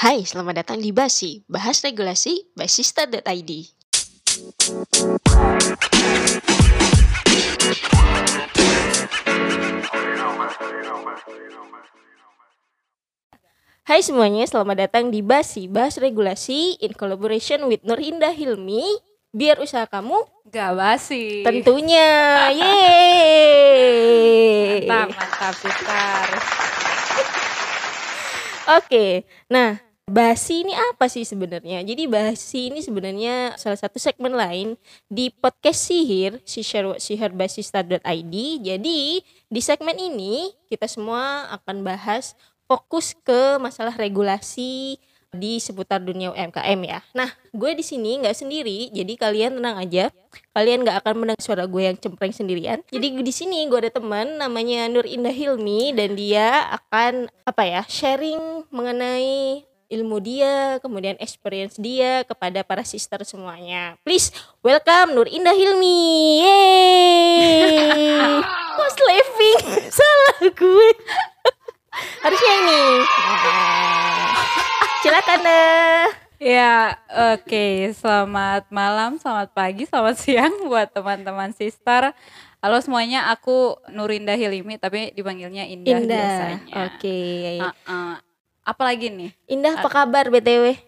Hai, selamat datang di Basi, bahas regulasi basista.id. Hai semuanya, selamat datang di Basi, bahas regulasi in collaboration with Nur Indah Hilmi. Biar usaha kamu Gak basi. tentunya. Yeay. Mantap, mantap sister. Oke, nah Basi ini apa sih sebenarnya? Jadi Basi ini sebenarnya salah satu segmen lain di podcast Sihir, Sihir Sihir Basista.id. Jadi di segmen ini kita semua akan bahas fokus ke masalah regulasi di seputar dunia UMKM ya. Nah, gue di sini nggak sendiri, jadi kalian tenang aja. Kalian nggak akan mendengar suara gue yang cempreng sendirian. Jadi di sini gue ada teman namanya Nur Indah Hilmi dan dia akan apa ya sharing mengenai ilmu dia, kemudian experience dia kepada para sister semuanya. Please welcome Nur Indah Hilmi. Yeay. Kok slaving? Salah gue. Harusnya ini. Silakan deh. Ya, oke. Selamat malam, selamat pagi, selamat siang buat teman-teman sister. Halo semuanya, aku Nurinda Hilimi tapi dipanggilnya Indah, Indah. biasanya. Oke. Uh-uh. Apalagi nih? Indah apa kabar BTW?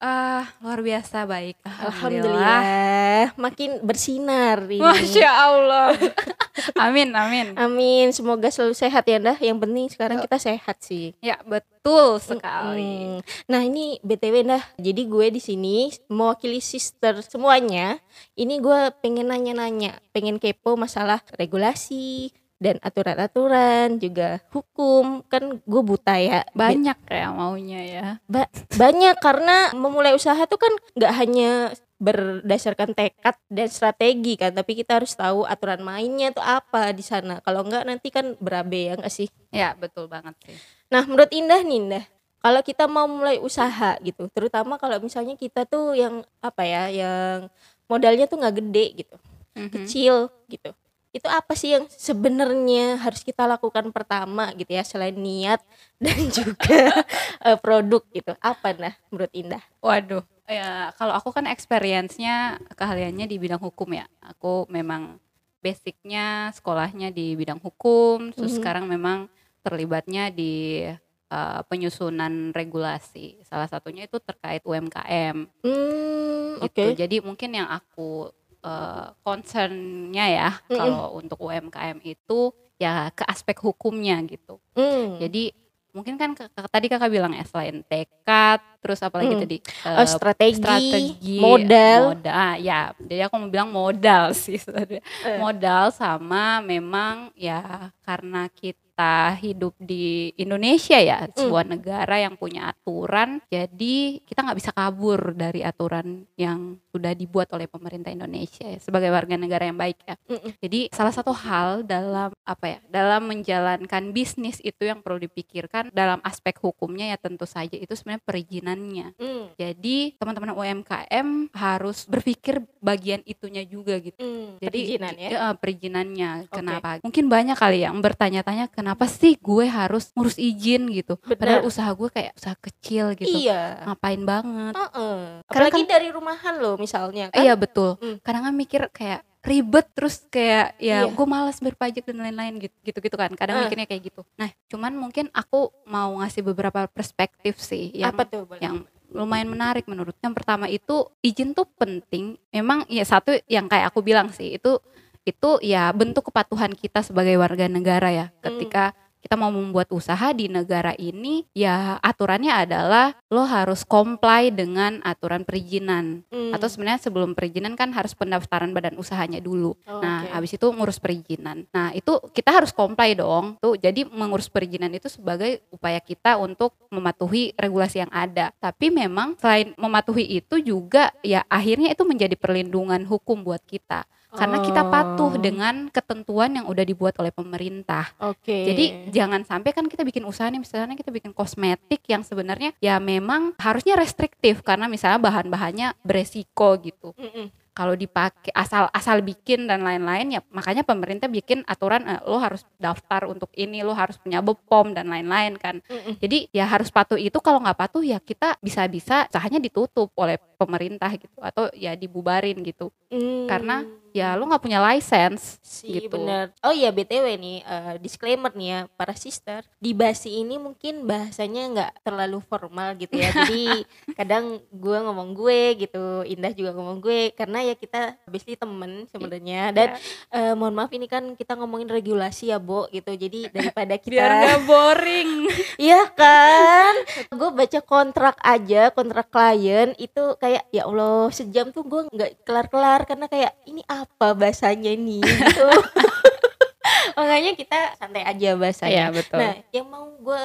Ah, luar biasa baik. Alhamdulillah. Makin bersinar ini. Masya Allah. amin, amin. Amin, semoga selalu sehat ya Dah. Yang penting sekarang kita sehat sih. Ya, betul sekali. Hmm. Nah ini btw dah. Jadi gue di sini mewakili sister semuanya. Ini gue pengen nanya-nanya, pengen kepo masalah regulasi dan aturan-aturan juga hukum kan gue buta ya Banyak ya maunya ya. Ba- banyak karena memulai usaha tuh kan nggak hanya berdasarkan tekad dan strategi kan tapi kita harus tahu aturan mainnya tuh apa di sana kalau nggak nanti kan berabe ya nggak sih Ya, betul banget sih. Nah, menurut Indah nih, Indah, kalau kita mau mulai usaha gitu, terutama kalau misalnya kita tuh yang apa ya, yang modalnya tuh nggak gede gitu, Mhm. kecil gitu. Itu apa sih yang sebenarnya harus kita lakukan pertama gitu ya, selain niat dan juga eh, produk gitu. Apa nah menurut Indah? Waduh, ya kalau aku kan experience-nya keahliannya di bidang hukum ya. Aku memang basicnya sekolahnya di bidang hukum, terus Mhm. sekarang memang terlibatnya di uh, penyusunan regulasi. Salah satunya itu terkait UMKM Hmm, oke. gitu. Jadi mungkin yang aku uh, concernnya ya Mhm. kalau untuk UMKM itu ya ke aspek hukumnya gitu. Hmm. Jadi mungkin kan tadi kakak bilang ya selain tekad, terus apalagi Hmm. tadi Oh, eh, strategi, strategi, modal. modal, ah, ya. Jadi aku mau bilang modal sih sebenarnya. Eh. Modal sama memang ya karena kita hidup di Indonesia ya, Hmm. sebuah negara yang punya aturan, jadi kita nggak bisa kabur dari aturan yang sudah dibuat oleh pemerintah Indonesia ya, sebagai warga negara yang baik ya. Mm-mm. Jadi salah satu hal dalam apa ya, dalam menjalankan bisnis itu yang perlu dipikirkan dalam aspek hukumnya ya tentu saja itu sebenarnya perizinannya. Hmm. Jadi teman-teman UMKM harus berpikir bagian itunya juga gitu. Hmm. Jadi Perizinan ya. eh, perizinannya. Oke. Kenapa? Mungkin banyak kali yang bertanya-tanya kenapa sih gue harus ngurus izin gitu. Padahal Benar. usaha gue kayak usaha kecil gitu. Iya. Ngapain banget? Heeh. Karena Apalagi dari rumahan loh misalnya kan. Iya betul. Hmm. Kadang kan mikir kayak ribet terus kayak ya Iya. gue malas berpajak dan lain-lain gitu gitu gitu kan. Kadang Eh. mikirnya kayak gitu. Nah, cuman mungkin aku mau ngasih beberapa perspektif sih yang Apa tuh? Boleh? yang lumayan menarik menurut. Yang pertama itu izin tuh penting. Memang ya satu yang kayak aku bilang sih itu itu ya bentuk kepatuhan kita sebagai warga negara ya. Ketika kita mau membuat usaha di negara ini ya aturannya adalah lo harus comply dengan aturan perizinan Hmm. atau sebenarnya sebelum perizinan kan harus pendaftaran badan usahanya dulu. Oh, Nah, oke. habis itu ngurus perizinan. Nah, itu kita harus comply dong. Tuh, jadi mengurus perizinan itu sebagai upaya kita untuk mematuhi regulasi yang ada. Tapi memang selain mematuhi itu juga ya akhirnya itu menjadi perlindungan hukum buat kita. Karena kita patuh Oh. dengan ketentuan yang udah dibuat oleh pemerintah. Oke. Jadi jangan sampai kan kita bikin usaha nih misalnya kita bikin kosmetik yang sebenarnya ya memang harusnya restriktif karena misalnya bahan-bahannya beresiko gitu. Mm-mm. kalau dipakai asal asal bikin dan lain-lain ya makanya pemerintah bikin aturan eh, lo harus daftar untuk ini lo harus punya bepom dan lain-lain kan Mm-mm. jadi ya harus patuh itu kalau nggak patuh ya kita bisa-bisa usahanya ditutup oleh pemerintah gitu atau ya dibubarin gitu. Hmm. karena ya lo nggak punya license sih gitu. bener. Oh iya btw nih eh, disclaimer nih ya para sister. Di basi ini mungkin bahasanya nggak terlalu formal gitu ya. Jadi kadang gue ngomong gue gitu Indah juga ngomong gue karena ya kita basically temen sebenarnya. Dan eh, mohon maaf ini kan kita ngomongin regulasi ya Bo gitu. Jadi daripada kita biar nggak boring. Iya kan? gue baca kontrak aja, kontrak klien itu kayak ya Allah sejam tuh gue nggak kelar-kelar karena kayak ini apa bahasanya nih gitu. Makanya kita santai aja bahasanya. Iya betul Nah, yang mau gue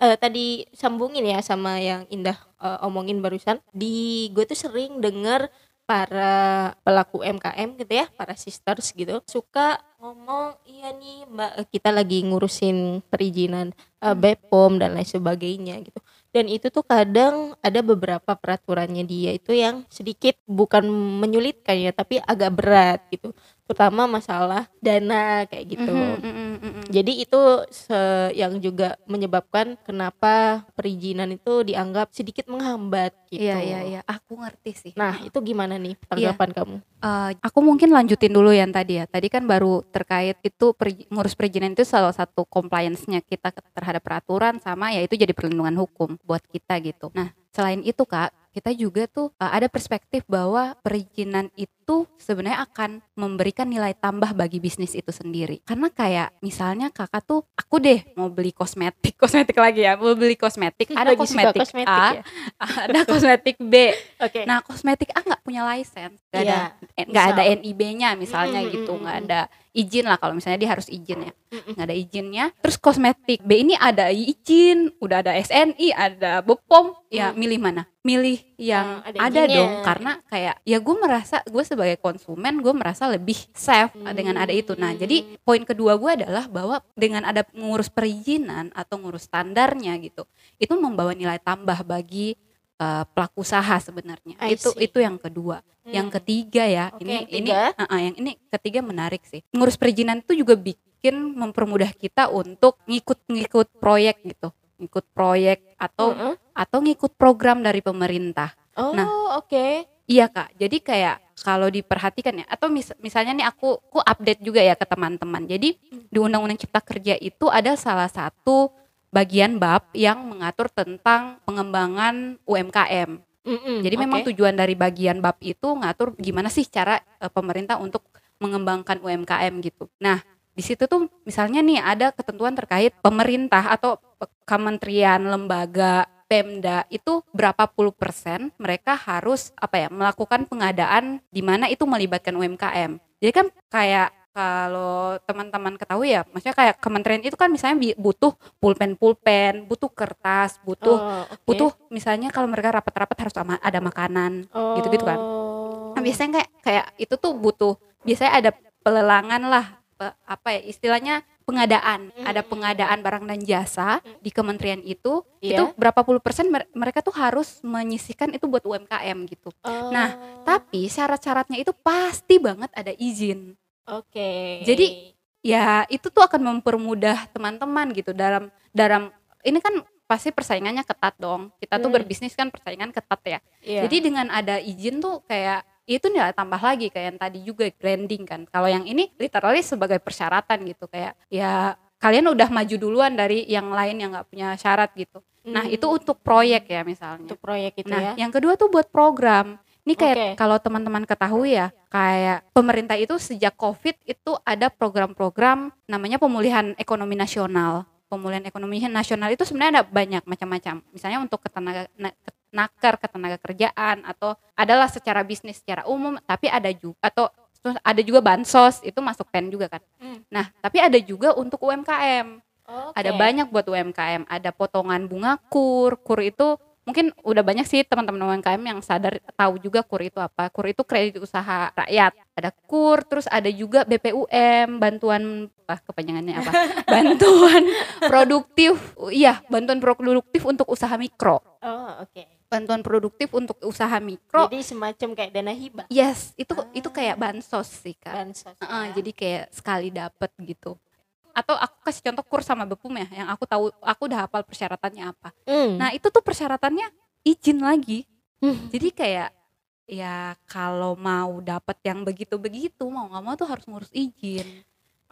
eh, tadi sambungin ya sama yang Indah eh, omongin barusan. Di gue tuh sering denger para pelaku MKM gitu ya, para sisters gitu, suka ngomong iya nih Mbak kita lagi ngurusin perizinan eh, BPOM dan lain sebagainya gitu. Dan itu tuh kadang ada beberapa peraturannya dia itu yang sedikit bukan menyulitkan ya, tapi agak berat gitu. Terutama masalah dana kayak gitu. Mhm, mhm, mhm. Jadi itu se- yang juga menyebabkan kenapa perizinan itu dianggap sedikit menghambat gitu. Iya iya iya, aku ngerti sih. Nah, itu gimana nih tanggapan kamu? Eh, aku mungkin lanjutin dulu yang tadi ya. Tadi kan baru terkait itu peri- ngurus perizinan itu salah satu compliance-nya kita terhadap peraturan sama ya itu jadi perlindungan hukum buat kita gitu. Nah, selain itu Kak, kita juga tuh eh, ada perspektif bahwa perizinan itu sebenarnya akan memberikan nilai tambah bagi bisnis itu sendiri. Karena kayak misalnya Kakak tuh aku deh mau beli kosmetik, kosmetik lagi ya, mau beli kosmetik, ada Lagi kosmetik, kosmetik A, ya? ada kosmetik B. Oke. Nah, kosmetik A nggak punya license, nggak Iya, ada eh, nggak ada. NIB-nya misalnya Mm, mm, gitu, nggak ada izin lah kalau misalnya dia harus izin ya, nggak ada izinnya. Terus kosmetik B ini ada izin, udah ada SNI, ada BPOM, ya Mm. milih mana? Milih yang Yang ada ada, izinnya. dong, karena kayak ya gue merasa gue sebagai konsumen gue merasa lebih safe dengan ada itu. Nah, jadi Hmm. poin kedua gue adalah bahwa dengan ada ngurus perizinan atau ngurus standarnya gitu, itu membawa nilai tambah bagi eh, pelaku usaha sebenarnya. Itu itu yang kedua. Yang Hmm. ketiga ya, Oke, ini yang ini ketiga. uh-uh, yang ini ketiga menarik sih. Ngurus perizinan itu juga bikin mempermudah kita untuk ngikut-ngikut proyek gitu. Ngikut proyek atau Mm-mm. atau ngikut program dari pemerintah. Oh, Nah. oke. Iya kak, jadi kayak kalau diperhatikan ya, atau mis- misalnya nih aku, aku update juga ya ke teman-teman. Jadi di Undang-Undang Cipta Kerja itu ada salah satu bagian bab yang mengatur tentang pengembangan UMKM. Mm-mm, Jadi memang oke. tujuan dari bagian bab itu ngatur gimana sih cara eh, pemerintah untuk mengembangkan UMKM gitu. Nah di situ tuh misalnya nih ada ketentuan terkait pemerintah atau kementerian, lembaga, Pemda itu berapa puluh persen mereka harus apa ya melakukan pengadaan di mana itu melibatkan UMKM. Jadi kan kayak kalau teman-teman ketahui ya, maksudnya kayak kementerian itu kan misalnya butuh pulpen-pulpen, butuh kertas, butuh Oh, oke. butuh misalnya kalau mereka rapat-rapat harus ada makanan gitu-gitu kan. Oh. Nah, biasanya kayak kayak itu tuh butuh biasanya ada pelelangan lah apa ya istilahnya pengadaan ada Mm. pengadaan barang dan jasa di kementerian itu Iya. itu berapa puluh persen mer- mereka tuh harus menyisikan itu buat UMKM gitu Oh, Nah, tapi syarat-syaratnya itu pasti banget ada izin oke. Jadi, ya itu tuh akan mempermudah teman-teman gitu dalam dalam ini kan pasti persaingannya ketat dong kita tuh Hmm. berbisnis kan persaingan ketat ya Iya. jadi dengan ada izin tuh kayak itu nilai tambah lagi kayak yang tadi juga branding kan kalau yang ini literally sebagai persyaratan gitu kayak ya kalian udah maju duluan dari yang lain yang nggak punya syarat gitu nah Hmm, itu untuk proyek ya misalnya untuk proyek itu Nah, ya. yang kedua tuh buat program. Ini kayak Oke. kalau teman-teman ketahui ya, kayak pemerintah itu sejak Covid itu ada program-program namanya pemulihan ekonomi nasional. Pemulihan ekonomi nasional itu sebenarnya ada banyak macam-macam. Misalnya untuk ketenaga na- naker ketenaga kerjaan atau adalah secara bisnis secara umum, tapi ada juga atau terus ada juga bansos itu masuk pen juga kan. Hmm. Nah, tapi ada juga untuk UMKM Oke. ada banyak buat UMKM ada potongan bunga kur kur itu mungkin udah banyak sih teman-teman UMKM yang sadar tahu juga KUR itu apa. KUR itu kredit usaha rakyat. Ada KUR, terus ada juga BPUM, bantuan ah kepanjangannya apa? bantuan produktif. Iya, bantuan produktif untuk usaha mikro. Oh, oke. Bantuan produktif untuk usaha mikro. Jadi semacam kayak dana hibah. yes, itu itu kayak bansos sih, Kak. Bansos. Heeh, ya. jadi kayak sekali dapet gitu. Atau aku kasih contoh KUR sama BPUM ya, yang aku tahu aku udah hafal persyaratannya apa. Hmm. Nah, itu tuh persyaratannya izin lagi. Hmm. Jadi kayak ya kalau mau dapat yang begitu-begitu mau nggak mau tuh harus ngurus izin.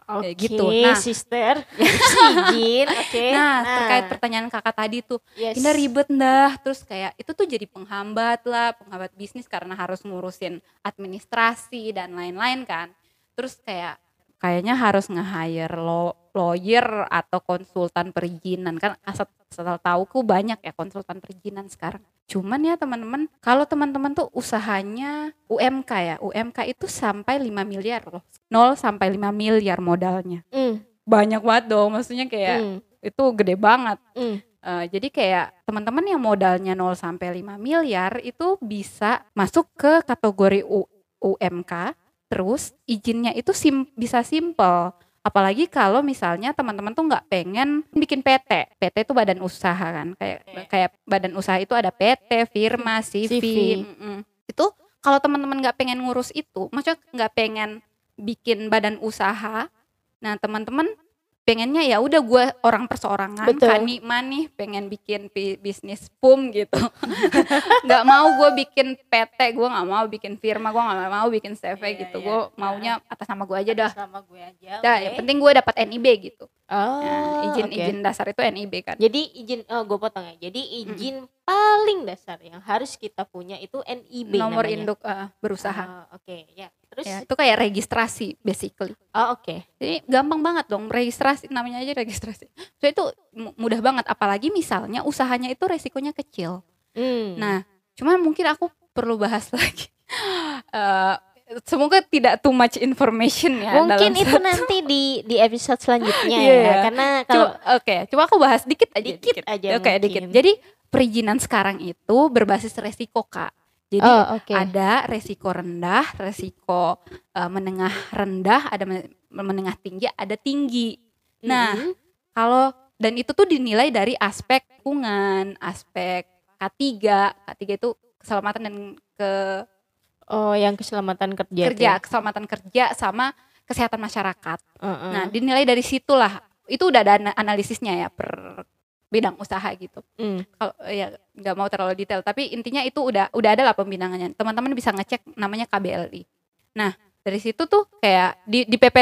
Oke, gitu. Nah. sister. Izin, oke. Nah, terkait pertanyaan kakak tadi tuh, yes. ini ribet dah. Terus kayak itu tuh jadi penghambat lah, penghambat bisnis karena harus ngurusin administrasi dan lain-lain kan. Terus kayak kayaknya harus nge-hire lo, lawyer atau konsultan perizinan kan asal setelah tahuku banyak ya konsultan perizinan sekarang. Cuman ya teman-teman, kalau teman-teman tuh usahanya UMK ya, UMK itu sampai 5 miliar loh. 0 sampai 5 miliar modalnya. Hmm, Banyak banget dong, maksudnya kayak hmm, itu gede banget. hmm. Eh, jadi kayak teman-teman yang modalnya 0 sampai 5 miliar itu bisa masuk ke kategori U- UMK terus izinnya itu sim bisa simple. Apalagi kalau misalnya teman-teman tuh nggak pengen bikin PT PT itu badan usaha kan kayak kayak badan usaha itu ada PT firma CV, CV. itu kalau teman-teman nggak pengen ngurus itu maksudnya nggak pengen bikin badan usaha nah teman-teman pengennya ya udah gue orang perseorangan Betul. kani manih pengen bikin bisnis pum gitu nggak mau gue bikin PT gue nggak mau bikin firma gue nggak mau bikin CV Iya, gitu iya. gue maunya atas nama gue aja dah Sama gue aja. dah oke. yang penting gue dapat NIB gitu Oh, nah, izin oke. izin dasar itu NIB kan Jadi izin oh gue potong ya. Jadi izin paling dasar yang harus kita punya itu NIB nomor namanya. induk eh, berusaha Oh, Oke, ya. Terus ya itu kayak registrasi basically oh oke. jadi gampang banget dong registrasi namanya aja registrasi so itu mu- mudah banget apalagi misalnya usahanya itu resikonya kecil Hmm. Nah, cuman mungkin aku perlu bahas lagi. Eh, semoga tidak too much information ya. mungkin dalam itu satu- nanti di di episode selanjutnya Iya, ya. iya. Karena kalau Oke, coba aku bahas dikit aja. Dikit aja Oke, mungkin. dikit. Jadi perizinan sekarang itu berbasis resiko kak. Jadi Oh, oke. ada resiko rendah, resiko eh, menengah rendah, ada men- menengah tinggi, ada tinggi. Nah, Mm-mm. kalau dan itu tuh dinilai dari aspek lingkungan, aspek K3. K3 itu keselamatan dan ke oh yang keselamatan kerja. kerja, keselamatan kerja sama kesehatan masyarakat. Heeh. Nah, dinilai dari situlah. Itu udah ada ana- analisisnya ya per bidang usaha gitu. Hmm. Kalau ya nggak mau terlalu detail, tapi intinya itu udah udah ada lah pembinangannya. Teman-teman bisa ngecek namanya KBLI. Nah, dari situ tuh kayak di di PP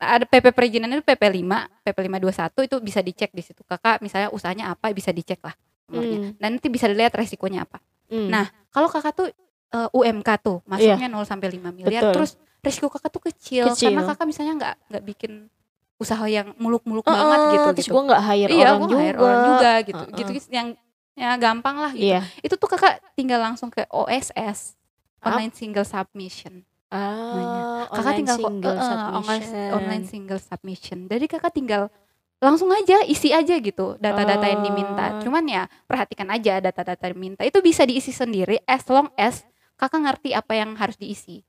ada PP perizinan itu PP 5, PP 521 itu bisa dicek di situ. Kakak misalnya usahanya apa bisa dicek lah nomornya. Hmm. Dan nanti bisa dilihat resikonya apa. Hmm. Nah, kalau kakak tuh eh, UMK tuh masuknya 0 sampai 5 miliar Betul. terus resiko kakak tuh kecil, Kecil. karena kakak misalnya nggak nggak bikin usaha yang muluk-muluk Heeh, banget gitu terus gitu. gue nggak hire iya, orang gua juga. hire orang juga gitu. Heeh. Gitu yang ya gampang lah gitu. Iya. Itu tuh kakak tinggal langsung ke OSS online single submission. Ah, Kakak online tinggal single eh, submission. online, online single submission. Jadi kakak tinggal langsung aja isi aja gitu data-data yang diminta. Oh. Cuman ya perhatikan aja data-data yang diminta itu bisa diisi sendiri as long as kakak ngerti apa yang harus diisi.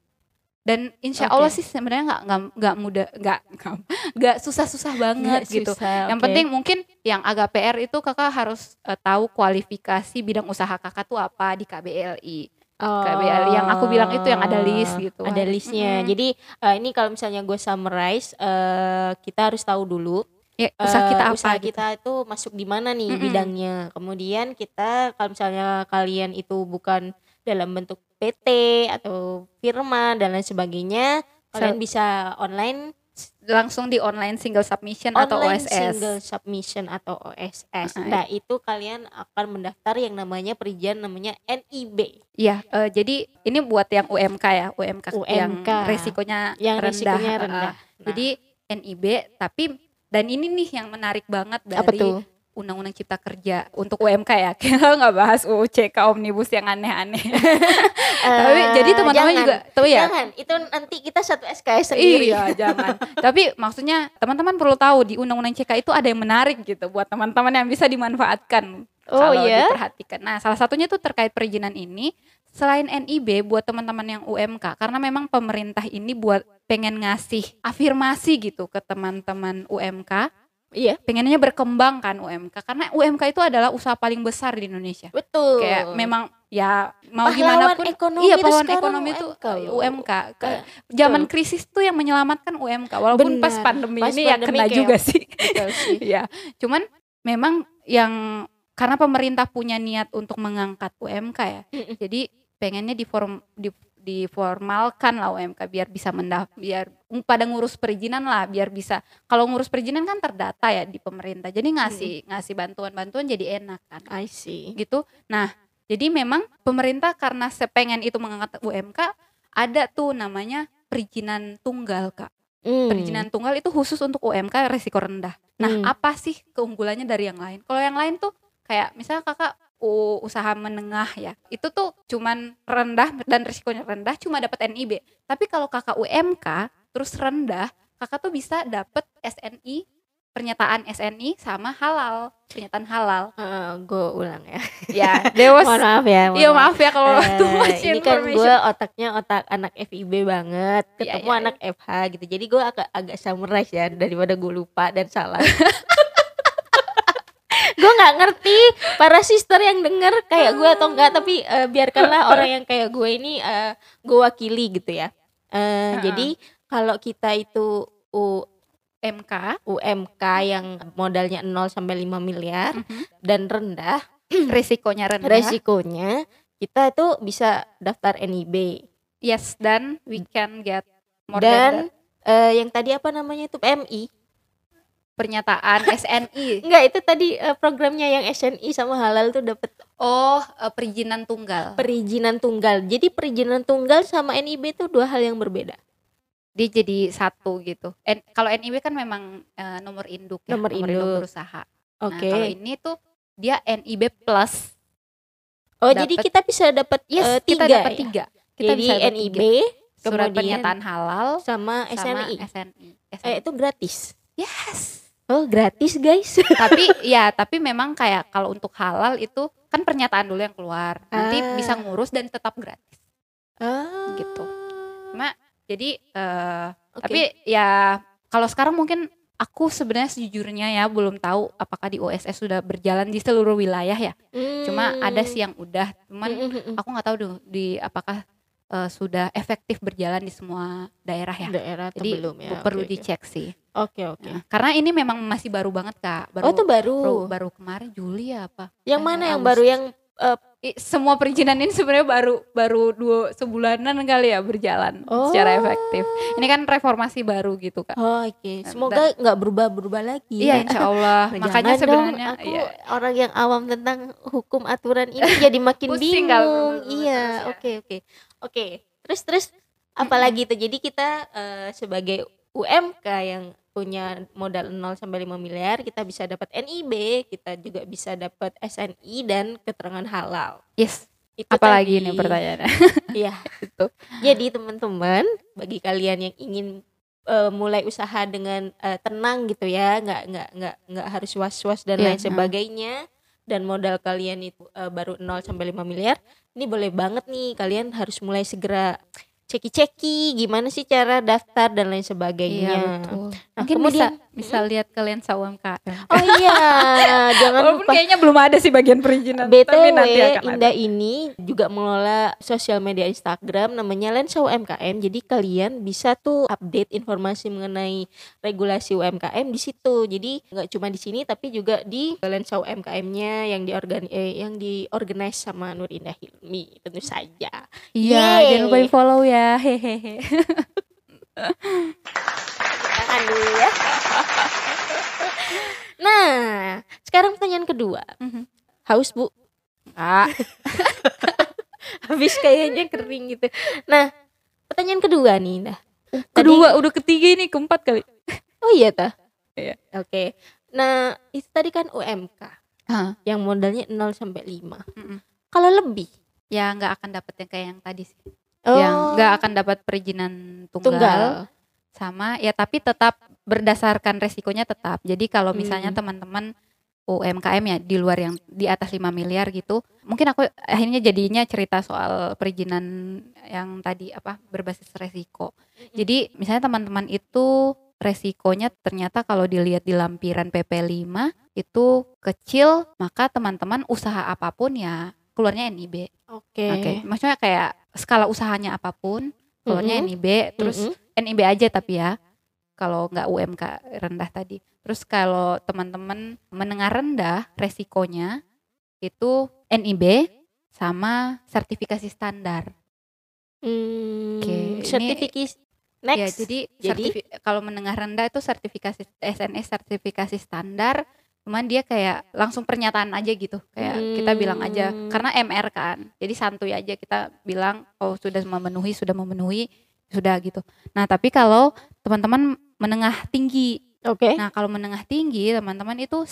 Dan insya Oke. Allah sih sebenarnya nggak nggak nggak mudah nggak nggak- susah-susah banget Nggak gitu. susah, Yang penting mungkin yang agak PR itu kakak harus eh, tahu kualifikasi bidang usaha kakak tuh apa di KBLI. KBLI yang aku bilang itu yang ada list gitu. Oh, Ada listnya. Mm-mm. Jadi eh, ini kalau misalnya gue summarize, eh, kita harus tahu dulu Ya, usaha kita apa usaha gitu. kita itu masuk di mana nih Mm-mm. bidangnya. Kemudian kita kalau misalnya kalian itu bukan dalam bentuk PT atau firma dan lain sebagainya, kalian bisa online langsung di online single submission atau online OSS. single submission atau OSS. Uh-uh. Nah, itu kalian akan mendaftar yang namanya perizinan namanya NIB. Iya, eh, jadi ini buat yang UMK ya, UMK, yang UMK. resikonya Yang rendah. risikonya eh, rendah. Nah. Jadi NIB, tapi dan ini nih yang menarik banget dari Apa tuh? Undang-Undang Cipta Kerja untuk UMK ya. Kita nggak bahas UU CK omnibus yang aneh-aneh. tapi Eh, jadi teman-teman jangan. juga tahu ya. Jangan, itu nanti kita satu SKS sendiri. Iya, jangan. Tapi maksudnya teman-teman perlu tahu di Undang-Undang CK itu ada yang menarik gitu buat teman-teman yang bisa dimanfaatkan. Oh kalau ya? diperhatikan. Nah, salah satunya tuh terkait perizinan ini selain NIB buat teman-teman yang UMK karena memang pemerintah ini buat pengen ngasih afirmasi gitu ke teman-teman UMK Iya, pengennya berkembang kan UMK karena UMK itu adalah usaha paling besar di Indonesia. Betul. kayak memang ya mau Pahlawan gimana pun ekonomi iya itu pahlawan ekonomi itu UMK loh. UMK Ke- zaman krisis tuh yang menyelamatkan UMK walaupun pas Benar. pandemi Pas ini ya pandemi kena kayak- juga sih. Betul sih. ya. Cuman memang yang karena pemerintah punya niat untuk mengangkat UMK ya jadi pengennya diform di diformalkan lah UMK biar bisa mendaf biar pada ngurus perizinan lah biar bisa kalau ngurus perizinan kan terdata ya di pemerintah jadi ngasih ngasih bantuan-bantuan jadi enak kan I see. gitu. Nah, jadi memang pemerintah karena sepengen itu mengangkat UMK ada tuh namanya perizinan tunggal, Kak. Hmm. Perizinan tunggal itu khusus untuk UMK resiko rendah. Nah, Hmm. apa sih keunggulannya dari yang lain? Kalau yang lain tuh kayak misalnya Kakak usaha menengah ya. Itu tuh cuman rendah dan risikonya rendah cuma dapat NIB. Tapi kalau Kakak UMK terus rendah, Kakak tuh bisa dapat SNI pernyataan SNI sama halal, pernyataan halal. gue ulang ya. Ya, dewas Mohon maaf ya. mohon Iya maaf ya kalau Eh, too much ini kan gue otaknya otak anak FIB banget Iya, ketemu iya, anak FH gitu jadi gue agak agak summarize ya daripada gue lupa dan salah gue nggak ngerti para sister yang denger kayak gue atau enggak tapi eh, biarkanlah orang yang kayak gue ini eh, gue wakili gitu ya Eh, Heeh. jadi kalau kita itu U- MK UMK yang modalnya 0 sampai 5 miliar Mhm. dan rendah risikonya rendah. resikonya kita itu bisa daftar NIB Yes, dan we can get more dan than eh, yang tadi apa namanya itu PMI that. Pernyataan SNI. enggak itu tadi eh, programnya yang SNI sama halal tuh dapat Oh, eh, perizinan tunggal. perizinan tunggal jadi perizinan tunggal sama NIB itu dua hal yang berbeda Dia jadi satu gitu. N- kalau NIB kan memang eh, nomor induk ya, Nomor induk. berusaha. oke Nah, kalau ini tuh dia NIB plus. oh dapet- jadi kita bisa dapat Yes, kita tiga dapat ya? tiga. Kita jadi bisa NIB tiga. surat pernyataan halal sama sama SNI SNI. eh itu gratis Yes. Oh gratis guys tapi ya tapi memang kayak kalau untuk halal itu kan pernyataan dulu yang keluar nanti Ah. bisa ngurus dan tetap gratis ah Gitu. cuma jadi eh oke. tapi ya kalau sekarang mungkin aku sebenarnya sejujurnya ya belum tahu apakah di OSS sudah berjalan di seluruh wilayah ya cuma ada sih yang udah cuman Hmm. aku nggak tahu dong di apakah eh, sudah efektif berjalan di semua daerah ya daerah atau jadi belum ya perlu Oke, oke. dicek sih oke oke Nah, karena ini memang masih baru banget kak baru oh itu baru baru, baru kemarin Juli ya apa yang mana yang baru yang I- semua perizinan ini sebenarnya baru baru dua sebulanan kali ya berjalan Oh. secara efektif. Ini kan reformasi baru gitu kak. Oh, oke. Dan- Semoga nggak berubah-berubah lagi. Iya ya. insya Allah. Makanya sebenarnya aku iya. orang yang awam tentang hukum aturan ini jadi makin Pusing kalau bingung. Iya, ya. oke oke. Oke. Terus terus apalagi itu? Jadi kita eh, sebagai UMK yang punya modal 0 sampai 5 miliar, kita bisa dapat NIB, kita juga bisa dapat SNI dan keterangan halal. Yes. Itu Apalagi tadi. ini pertanyaannya. Iya. Itu. Jadi teman-teman, bagi kalian yang ingin eh, mulai usaha dengan eh, tenang gitu ya, nggak nggak nggak nggak harus was-was dan Iya, lain sebagainya, dan modal kalian itu eh, baru 0 sampai 5 miliar, ini boleh banget nih kalian harus mulai segera ceki-ceki gimana sih cara daftar dan lain sebagainya. Iya betul. Mungkin kemudian bisa bisa lihat kalian UMKM. oh iya, jangan Walaupun lupa kayaknya belum ada sih bagian perizinan. tapi BTW nanti akan ada. Indah ini juga mengelola sosial media Instagram namanya Lensa UMKM. Jadi kalian bisa tuh update informasi mengenai regulasi UMKM di situ. Jadi nggak cuma di sini tapi juga di Lensa UMKM-nya yang diorgan eh, yang diorganize sama Nur Indah Hilmi tentu saja. Iya, Yeay. jangan lupa di follow ya. Hehehe. Dulu ya. Nah, sekarang pertanyaan kedua. Mhm. Haus, Bu? Ah, Habis kayaknya kering gitu. Nah, pertanyaan kedua nih, Indah. kedua udah ketiga ini keempat kali. Oh iya tah? Iya. Oke. Nah, itu tadi kan UMK Hah. yang modalnya 0 sampai 5. Mm-mm. Kalau lebih? Ya nggak akan dapet yang kayak yang tadi sih. Oh, Yang nggak akan dapat perizinan tunggal, tunggal. Sama ya tapi tetap berdasarkan resikonya tetap. Jadi kalau misalnya Hmm. teman-teman UMKM ya di luar yang di atas 5 miliar gitu. Mungkin aku akhirnya jadinya cerita soal perizinan yang tadi apa berbasis resiko. Jadi misalnya teman-teman itu resikonya ternyata kalau dilihat di lampiran PP 5 itu kecil, maka teman-teman usaha apa pun ya keluarnya NIB. Oke. Oke, maksudnya kayak skala usahanya apa pun keluarnya Mm-mm. NIB, terus Mm-mm. NIB aja tapi ya kalau nggak UMK rendah tadi. Terus kalau teman-teman menengah rendah resikonya itu NIB sama sertifikasi standar. Hmm, Oke, sertifikasi next. Ya, jadi, Jadi? kalau menengah rendah itu sertifikasi SNS sertifikasi standar, cuman dia kayak langsung pernyataan aja gitu. Kayak kita bilang aja Hmm. karena MR kan. Jadi santuy aja kita bilang oh sudah memenuhi, sudah memenuhi, sudah gitu. Nah, tapi kalau teman-teman menengah tinggi. Oke. Nah, kalau menengah tinggi teman-teman itu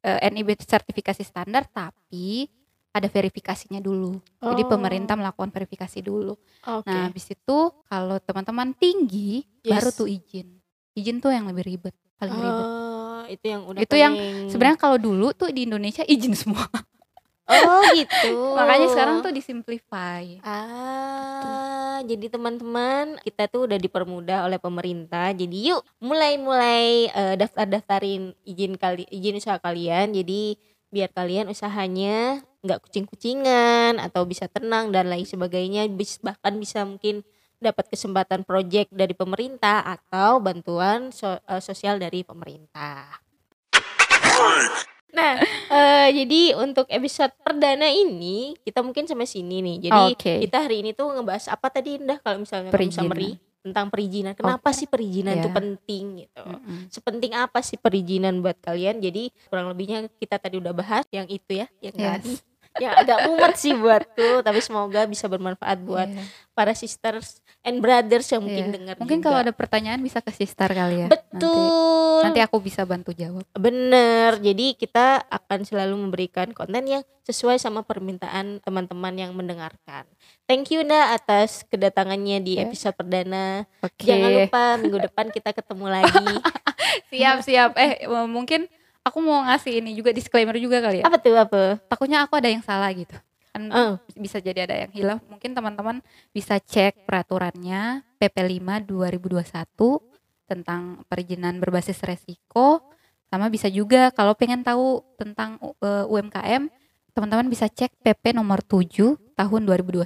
eh, NIB sertifikasi standar tapi ada verifikasinya dulu. Jadi Oh, pemerintah melakukan verifikasi dulu. Oke. Nah, habis itu kalau teman-teman tinggi Yes. baru tuh izin. Izin tuh yang lebih ribet, paling ribet. Oh, itu yang udah Itu yang paling- Sebenarnya kalau dulu tuh di Indonesia izin semua. Oh, gitu. Makanya sekarang tuh disimplify. Ah, jadi teman-teman kita tuh udah dipermudah oleh pemerintah. Jadi yuk mulai-mulai eh, daftar-daftarin izin kali izin usaha kalian. Jadi biar kalian usahanya nggak kucing-kucingan atau bisa tenang dan lain sebagainya. Bahkan bisa mungkin dapat kesempatan project dari pemerintah atau bantuan so- eh, sosial dari pemerintah. Nah, eh, jadi untuk episode perdana ini kita mungkin sampai sini nih. Jadi Oke. kita hari ini tuh ngebahas apa tadi Indah kalau misalnya Perizinan. summary tentang perizinan. Kenapa sih perizinan itu Iya. penting gitu? Mm-mm. Sepenting apa sih perizinan buat kalian? Jadi kurang lebihnya kita tadi udah bahas yang itu ya, yang Yes. tadi. Yang agak mumet sih buatku, tapi semoga bisa bermanfaat buat Iya. para sisters and brothers yang mungkin Iya. dengar Mungkin juga. kalau ada pertanyaan bisa ke sister kali ya. betul. Nanti, nanti aku bisa bantu jawab. Bener, jadi kita akan selalu memberikan konten yang sesuai sama permintaan teman-teman yang mendengarkan. Thank you Nda atas kedatangannya di Ya. episode perdana. Oke. Jangan lupa minggu depan kita ketemu lagi. Siap, siap. Eh, mungkin aku mau ngasih ini juga disclaimer juga kali ya. apa tuh apa? Takutnya aku ada yang salah gitu. Kan Oh. bisa jadi ada yang hilang. Mungkin teman-teman bisa cek peraturannya PP 5 2021 tentang perizinan berbasis resiko. Sama bisa juga kalau pengen tahu tentang uh, UMKM, teman-teman bisa cek PP nomor 7 tahun 2021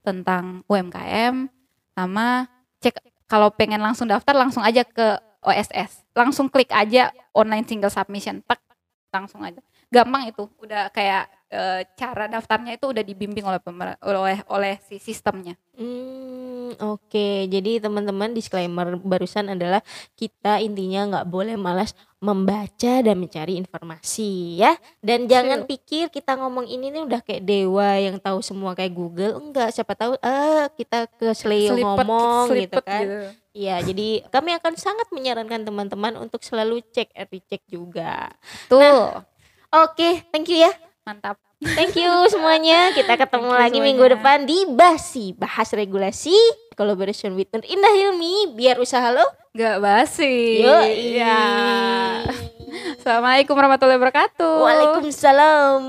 tentang UMKM sama cek kalau pengen langsung daftar langsung aja ke OSS. Langsung klik aja online single submission. Tak langsung aja. Gampang itu. Udah kayak eh, cara daftarnya itu udah dibimbing oleh pemer- oleh oleh si sistemnya. Hmm, oke. Jadi teman-teman disclaimer barusan adalah kita intinya nggak boleh malas membaca dan mencari informasi ya. Dan jangan pikir kita ngomong ini nih udah kayak dewa yang tahu semua kayak Google. Enggak, siapa tahu ah kita ke seleo Selipet- ngomong gitu kan. gitu. Iya, jadi kami akan sangat menyarankan teman-teman untuk selalu cek and recheck juga. Tuh, Oke, thank you ya. Mantap. Thank you semuanya. Kita ketemu lagi minggu semuanya. depan di Basi Bahas Regulasi Collaboration with Nur Indah Hilmi biar usaha lo. Gak basi. Yo, Iya. Assalamualaikum warahmatullahi wabarakatuh. Waalaikumsalam.